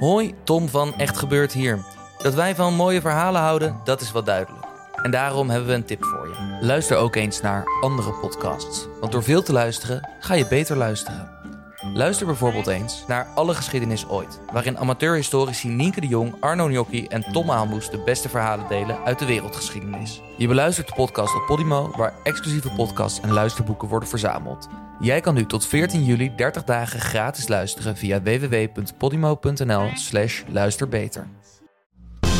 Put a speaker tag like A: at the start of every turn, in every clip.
A: Hoi, Tom van Echt Gebeurd hier. Dat wij van mooie verhalen houden, dat is wel duidelijk. En daarom hebben we een tip voor je. Luister ook eens naar andere podcasts. Want door veel te luisteren, ga je beter luisteren. Luister bijvoorbeeld eens naar Alle Geschiedenis Ooit... waarin amateurhistorici Nienke de Jong, Arno Gnocchi en Tom Aalmoes... de beste verhalen delen uit de wereldgeschiedenis. Je beluistert de podcast op Podimo... waar exclusieve podcasts en luisterboeken worden verzameld. Jij kan nu tot 14 juli 30 dagen gratis luisteren... via www.podimo.nl slash luisterbeter.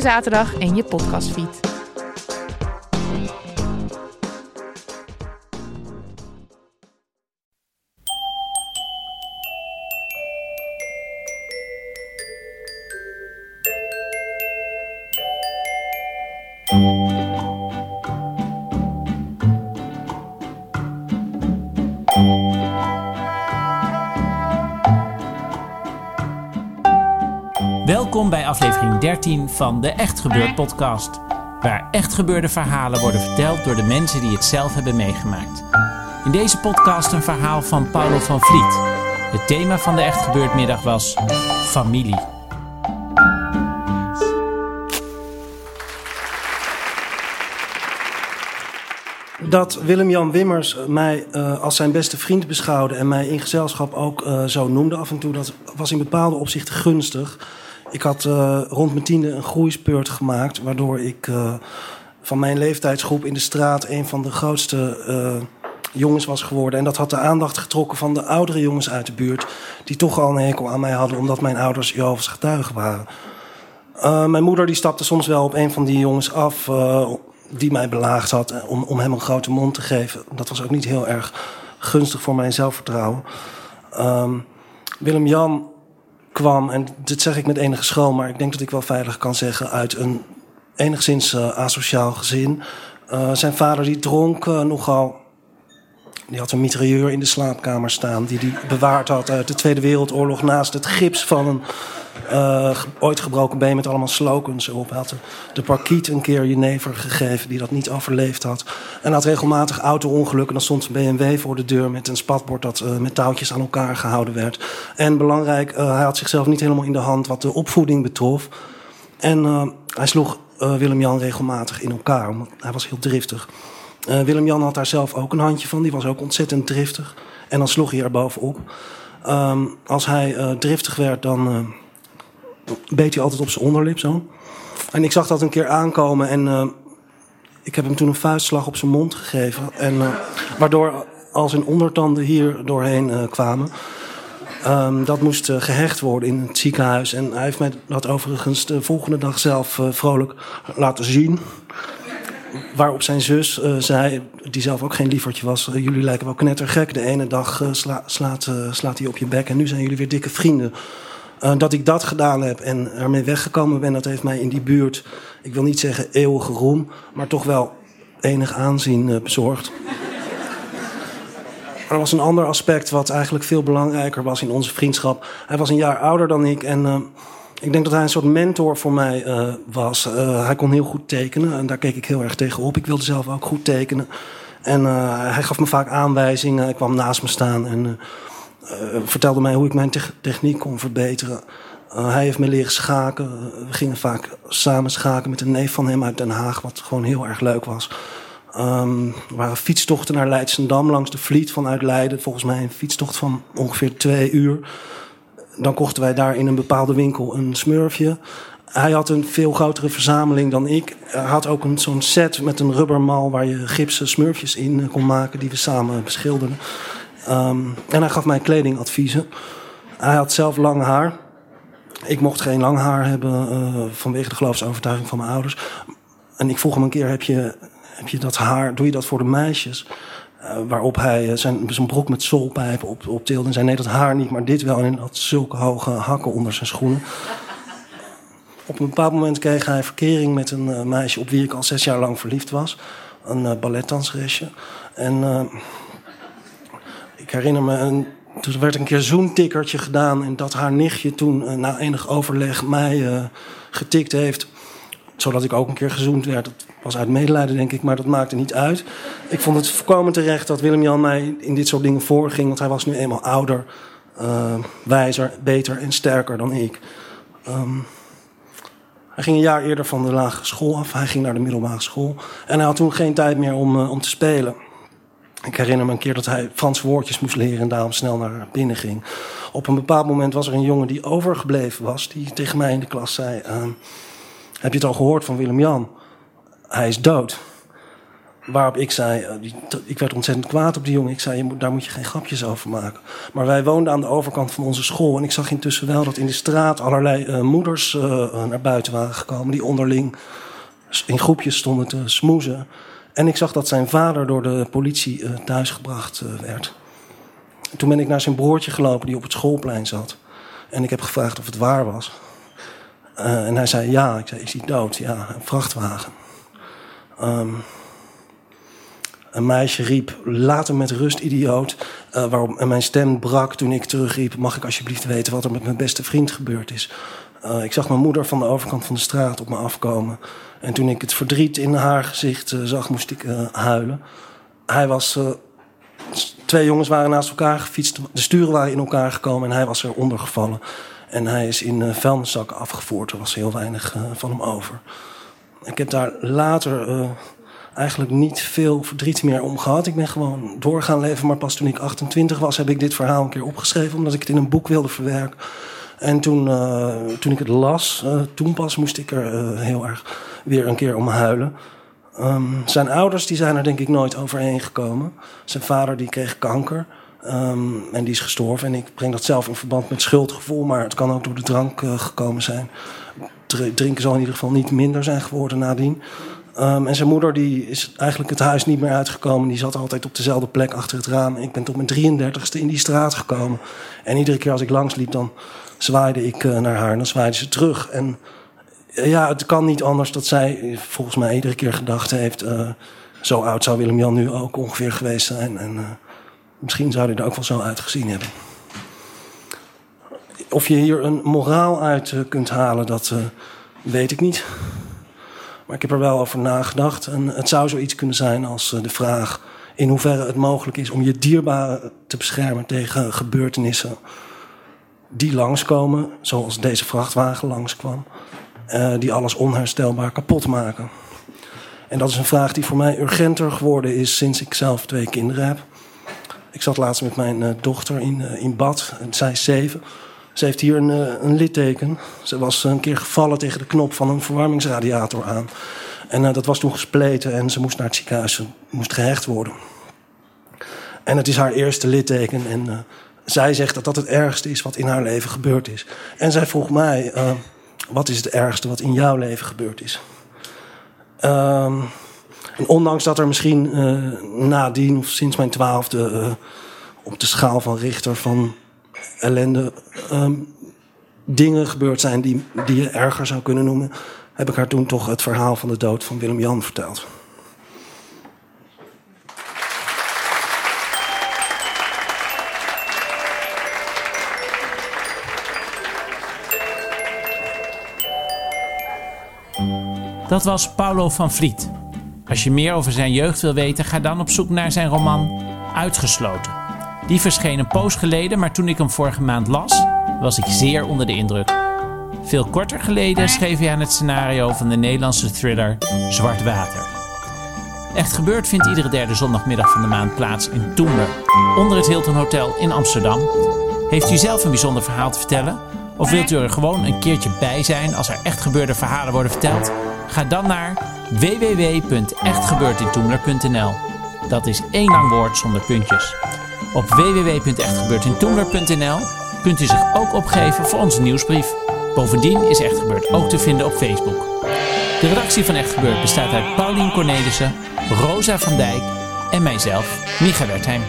B: zaterdag in je podcastfeed.
C: Welkom bij aflevering 13 van de Echt Gebeurd podcast. Waar echt gebeurde verhalen worden verteld door de mensen die het zelf hebben meegemaakt. In deze podcast een verhaal van Paulo van Vliet. Het thema van de Echt Gebeurd middag was familie.
D: dat Willem-Jan Wimmers mij uh, als zijn beste vriend beschouwde en mij in gezelschap ook uh, zo noemde af en toe, dat was in bepaalde opzichten gunstig. Ik had uh, rond mijn tiende een groeispeurt gemaakt, waardoor ik van mijn leeftijdsgroep in de straat een van de grootste jongens was geworden. En dat had de aandacht getrokken van de oudere jongens uit de buurt, die toch al een hekel aan mij hadden, omdat mijn ouders Jehovah's getuigen waren. mijn moeder die stapte soms wel op een van die jongens af die mij belaagd had om, om hem een grote mond te geven. Dat was ook niet heel erg gunstig voor mijn zelfvertrouwen. Um, Willem-Jan kwam, en dit zeg ik met enige schroom, maar ik denk dat ik wel veilig kan zeggen, uit een enigszins uh, asociaal gezin. Uh, zijn vader die dronk uh, nogal. Die had een mitrailleur in de slaapkamer staan, die hij bewaard had uit de Tweede Wereldoorlog naast het gips van een uh, ooit gebroken been met allemaal slogans erop. Hij had de, de parkiet een keer jenever gegeven die dat niet overleefd had. En had regelmatig auto-ongelukken. Dan stond een BMW voor de deur met een spatbord dat uh, met touwtjes aan elkaar gehouden werd. En belangrijk, uh, hij had zichzelf niet helemaal in de hand wat de opvoeding betrof. En hij sloeg Willem-Jan regelmatig in elkaar, omdat hij was heel driftig. Willem-Jan had daar zelf ook een handje van, die was ook ontzettend driftig. En dan sloeg hij er bovenop. Um, als hij driftig werd, dan beet hij altijd op zijn onderlip zo. En ik zag dat een keer aankomen en uh, ik heb hem toen een vuistslag op zijn mond gegeven. En, uh, waardoor al zijn ondertanden hier doorheen uh, kwamen. Um, dat moest gehecht worden in het ziekenhuis. En hij heeft mij dat overigens de volgende dag zelf vrolijk laten zien. Waarop zijn zus zei, die zelf ook geen lievertje was... jullie lijken wel knettergek. De ene dag sla, slaat, slaat hij op je bek en nu zijn jullie weer dikke vrienden. Uh, dat ik dat gedaan heb en ermee weggekomen ben, dat heeft mij in die buurt, ik wil niet zeggen eeuwige roem, maar toch wel enig aanzien uh, bezorgd. er was een ander aspect wat eigenlijk veel belangrijker was in onze vriendschap. Hij was een jaar ouder dan ik en uh, ik denk dat hij een soort mentor voor mij was. hij kon heel goed tekenen en daar keek ik heel erg tegen op. Ik wilde zelf ook goed tekenen. En hij gaf me vaak aanwijzingen. Hij kwam naast me staan en vertelde mij hoe ik mijn te techniek kon verbeteren. Uh, hij heeft me leren schaken. we gingen vaak samen schaken met een neef van hem uit Den Haag, wat gewoon heel erg leuk was. Um, waren fietstochten naar Leidsendam langs de Vliet vanuit Leiden. Volgens mij een fietstocht van ongeveer twee uur. Dan kochten wij daar in een bepaalde winkel een smurfje. Hij had een veel grotere verzameling dan ik. Hij had ook zo'n set met een rubbermal waar je gipsen smurfjes in kon maken die we samen beschilderden. Um, en hij gaf mij kledingadviezen. Hij had zelf lang haar. Ik mocht geen lang haar hebben uh, vanwege de geloofsovertuiging van mijn ouders. En ik vroeg hem een keer: heb je, heb je dat haar, doe je dat voor de meisjes? Uh, waarop hij uh, zijn, broek met zoolpijpen op, optilde en zei: nee, dat haar niet, maar dit wel. En hij had zulke hoge hakken onder zijn schoenen. Op een bepaald moment kreeg hij verkering met een eh, meisje op wie ik al zes jaar lang verliefd was. Een uh, balletdanseresje. En ik herinner me, er werd een keer zo'n tikkertje gedaan. En dat haar nichtje toen na enig overleg mij getikt heeft. Zodat ik ook een keer gezoend werd. Dat was uit medelijden, denk ik, maar dat maakte niet uit. Ik vond het voorkomen terecht dat Willem-Jan mij in dit soort dingen voorging. Want hij was nu eenmaal ouder, wijzer, beter en sterker dan ik. Um, hij ging een jaar eerder van de lagere school af. Hij ging naar de middelbare school. En hij had toen geen tijd meer om, om te spelen. Ik herinner me een keer dat hij Franse woordjes moest leren en daarom snel naar binnen ging. Op een bepaald moment was er een jongen die overgebleven was, die tegen mij in de klas zei: uh, Heb je het al gehoord van Willem-Jan? Hij is dood. Waarop ik zei, eh, ik werd ontzettend kwaad op die jongen. Ik zei, daar moet je geen grapjes over maken. Maar wij woonden aan de overkant van onze school. En ik zag intussen wel dat in de straat allerlei uh, moeders uh, naar buiten waren gekomen. Die onderling in groepjes stonden te smoezen. En ik zag dat zijn vader door de politie uh, thuisgebracht werd. toen ben ik naar zijn broertje gelopen die op het schoolplein zat. En ik heb gevraagd of het waar was. en hij zei ja. Ik zei, is hij dood? Ja, een vrachtwagen. Um, een meisje riep, laat hem met rust, idioot. Waarop mijn stem brak toen ik terugriep... mag ik alsjeblieft weten wat er met mijn beste vriend gebeurd is? Uh, ik zag mijn moeder van de overkant van de straat op me afkomen. En toen ik het verdriet in haar gezicht uh, zag, moest ik huilen. Hij was... twee jongens waren naast elkaar gefietst. De sturen waren in elkaar gekomen en hij was eronder gevallen. En hij is in vuilniszakken afgevoerd. Er was heel weinig van hem over. Ik heb daar later eigenlijk niet veel verdriet meer om gehad. Ik ben gewoon doorgaan leven. Maar pas toen ik 28 was, heb ik dit verhaal een keer opgeschreven. Omdat ik het in een boek wilde verwerken. En toen, uh, toen ik het las, uh, toen pas moest ik er uh, heel erg weer een keer om huilen. Um, zijn ouders die zijn er denk ik nooit overheen gekomen. Zijn vader die kreeg kanker. Um, en die is gestorven. En ik breng dat zelf in verband met schuldgevoel. Maar het kan ook door de drank gekomen zijn. Drinken zal in ieder geval niet minder zijn geworden nadien. Um, en zijn moeder die is eigenlijk het huis niet meer uitgekomen. Die zat altijd op dezelfde plek achter het raam. Ik ben tot mijn 33ste in die straat gekomen. En iedere keer als ik langsliep, dan zwaaide ik uh, naar haar en dan zwaaide ze terug. En uh, ja, het kan niet anders dat zij volgens mij iedere keer gedacht heeft... Uh, zo oud zou Willem-Jan nu ook ongeveer geweest zijn. En misschien zou hij er ook wel zo uitgezien hebben. Of je hier een moraal uit kunt halen, dat weet ik niet. Maar ik heb er wel over nagedacht. En het zou zoiets kunnen zijn als eh, de vraag in hoeverre het mogelijk is om je dierbaren te beschermen tegen gebeurtenissen die langskomen, zoals deze vrachtwagen langskwam, uh, die alles onherstelbaar kapot maken. En dat is een vraag die voor mij urgenter geworden is sinds ik zelf twee kinderen heb. Ik zat laatst met mijn uh, dochter in, in bad, zij is zeven. Ze heeft hier een, eh, een litteken. Ze was een keer gevallen tegen de knop van een verwarmingsradiator aan. En uh, dat was toen gespleten en ze moest naar het ziekenhuis. Ze moest gehecht worden. En het is haar eerste litteken. En zij zegt dat dat het ergste is wat in haar leven gebeurd is. En zij vroeg mij, wat is het ergste wat in jouw leven gebeurd is? Um, en ondanks dat er misschien nadien of sinds mijn twaalfde... op de schaal van Richter van ellende um, dingen gebeurd zijn die, die je erger zou kunnen noemen, heb ik haar toen toch het verhaal van de dood van Willem-Jan verteld.
C: Dat was Paulo van Vliet. Als je meer over zijn jeugd wil weten, ga dan op zoek naar zijn roman Uitgesloten. Die verscheen een poos geleden, maar toen ik hem vorige maand las, was ik zeer onder de indruk. Veel korter geleden schreef hij aan het scenario van de Nederlandse thriller Zwart Water. Echt gebeurd vindt iedere derde zondagmiddag van de maand plaats in Toemler, onder het Hilton Hotel in Amsterdam. Heeft u zelf een bijzonder verhaal te vertellen? Of wilt u er gewoon een keertje bij zijn als er echt gebeurde verhalen worden verteld? Ga dan naar www.echtgebeurtintoemler.nl. Dat is één lang woord zonder puntjes. Op www.echtgebeurtintoemler.nl kunt u zich ook opgeven voor onze nieuwsbrief. Bovendien is Echt Gebeurd ook te vinden op Facebook. De redactie van Echt Gebeurd bestaat uit Paulien Cornelissen, Rosa van Dijk en mijzelf, Micha Wertheim.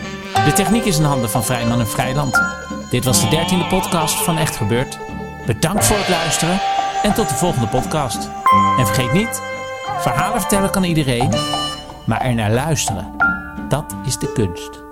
C: De techniek is in handen van Vrijman en Vrijland. Dit was de dertiende podcast van Echt Gebeurd. Bedankt voor het luisteren En tot de volgende podcast. En vergeet niet, verhalen vertellen kan iedereen, maar er naar luisteren, dat is de kunst.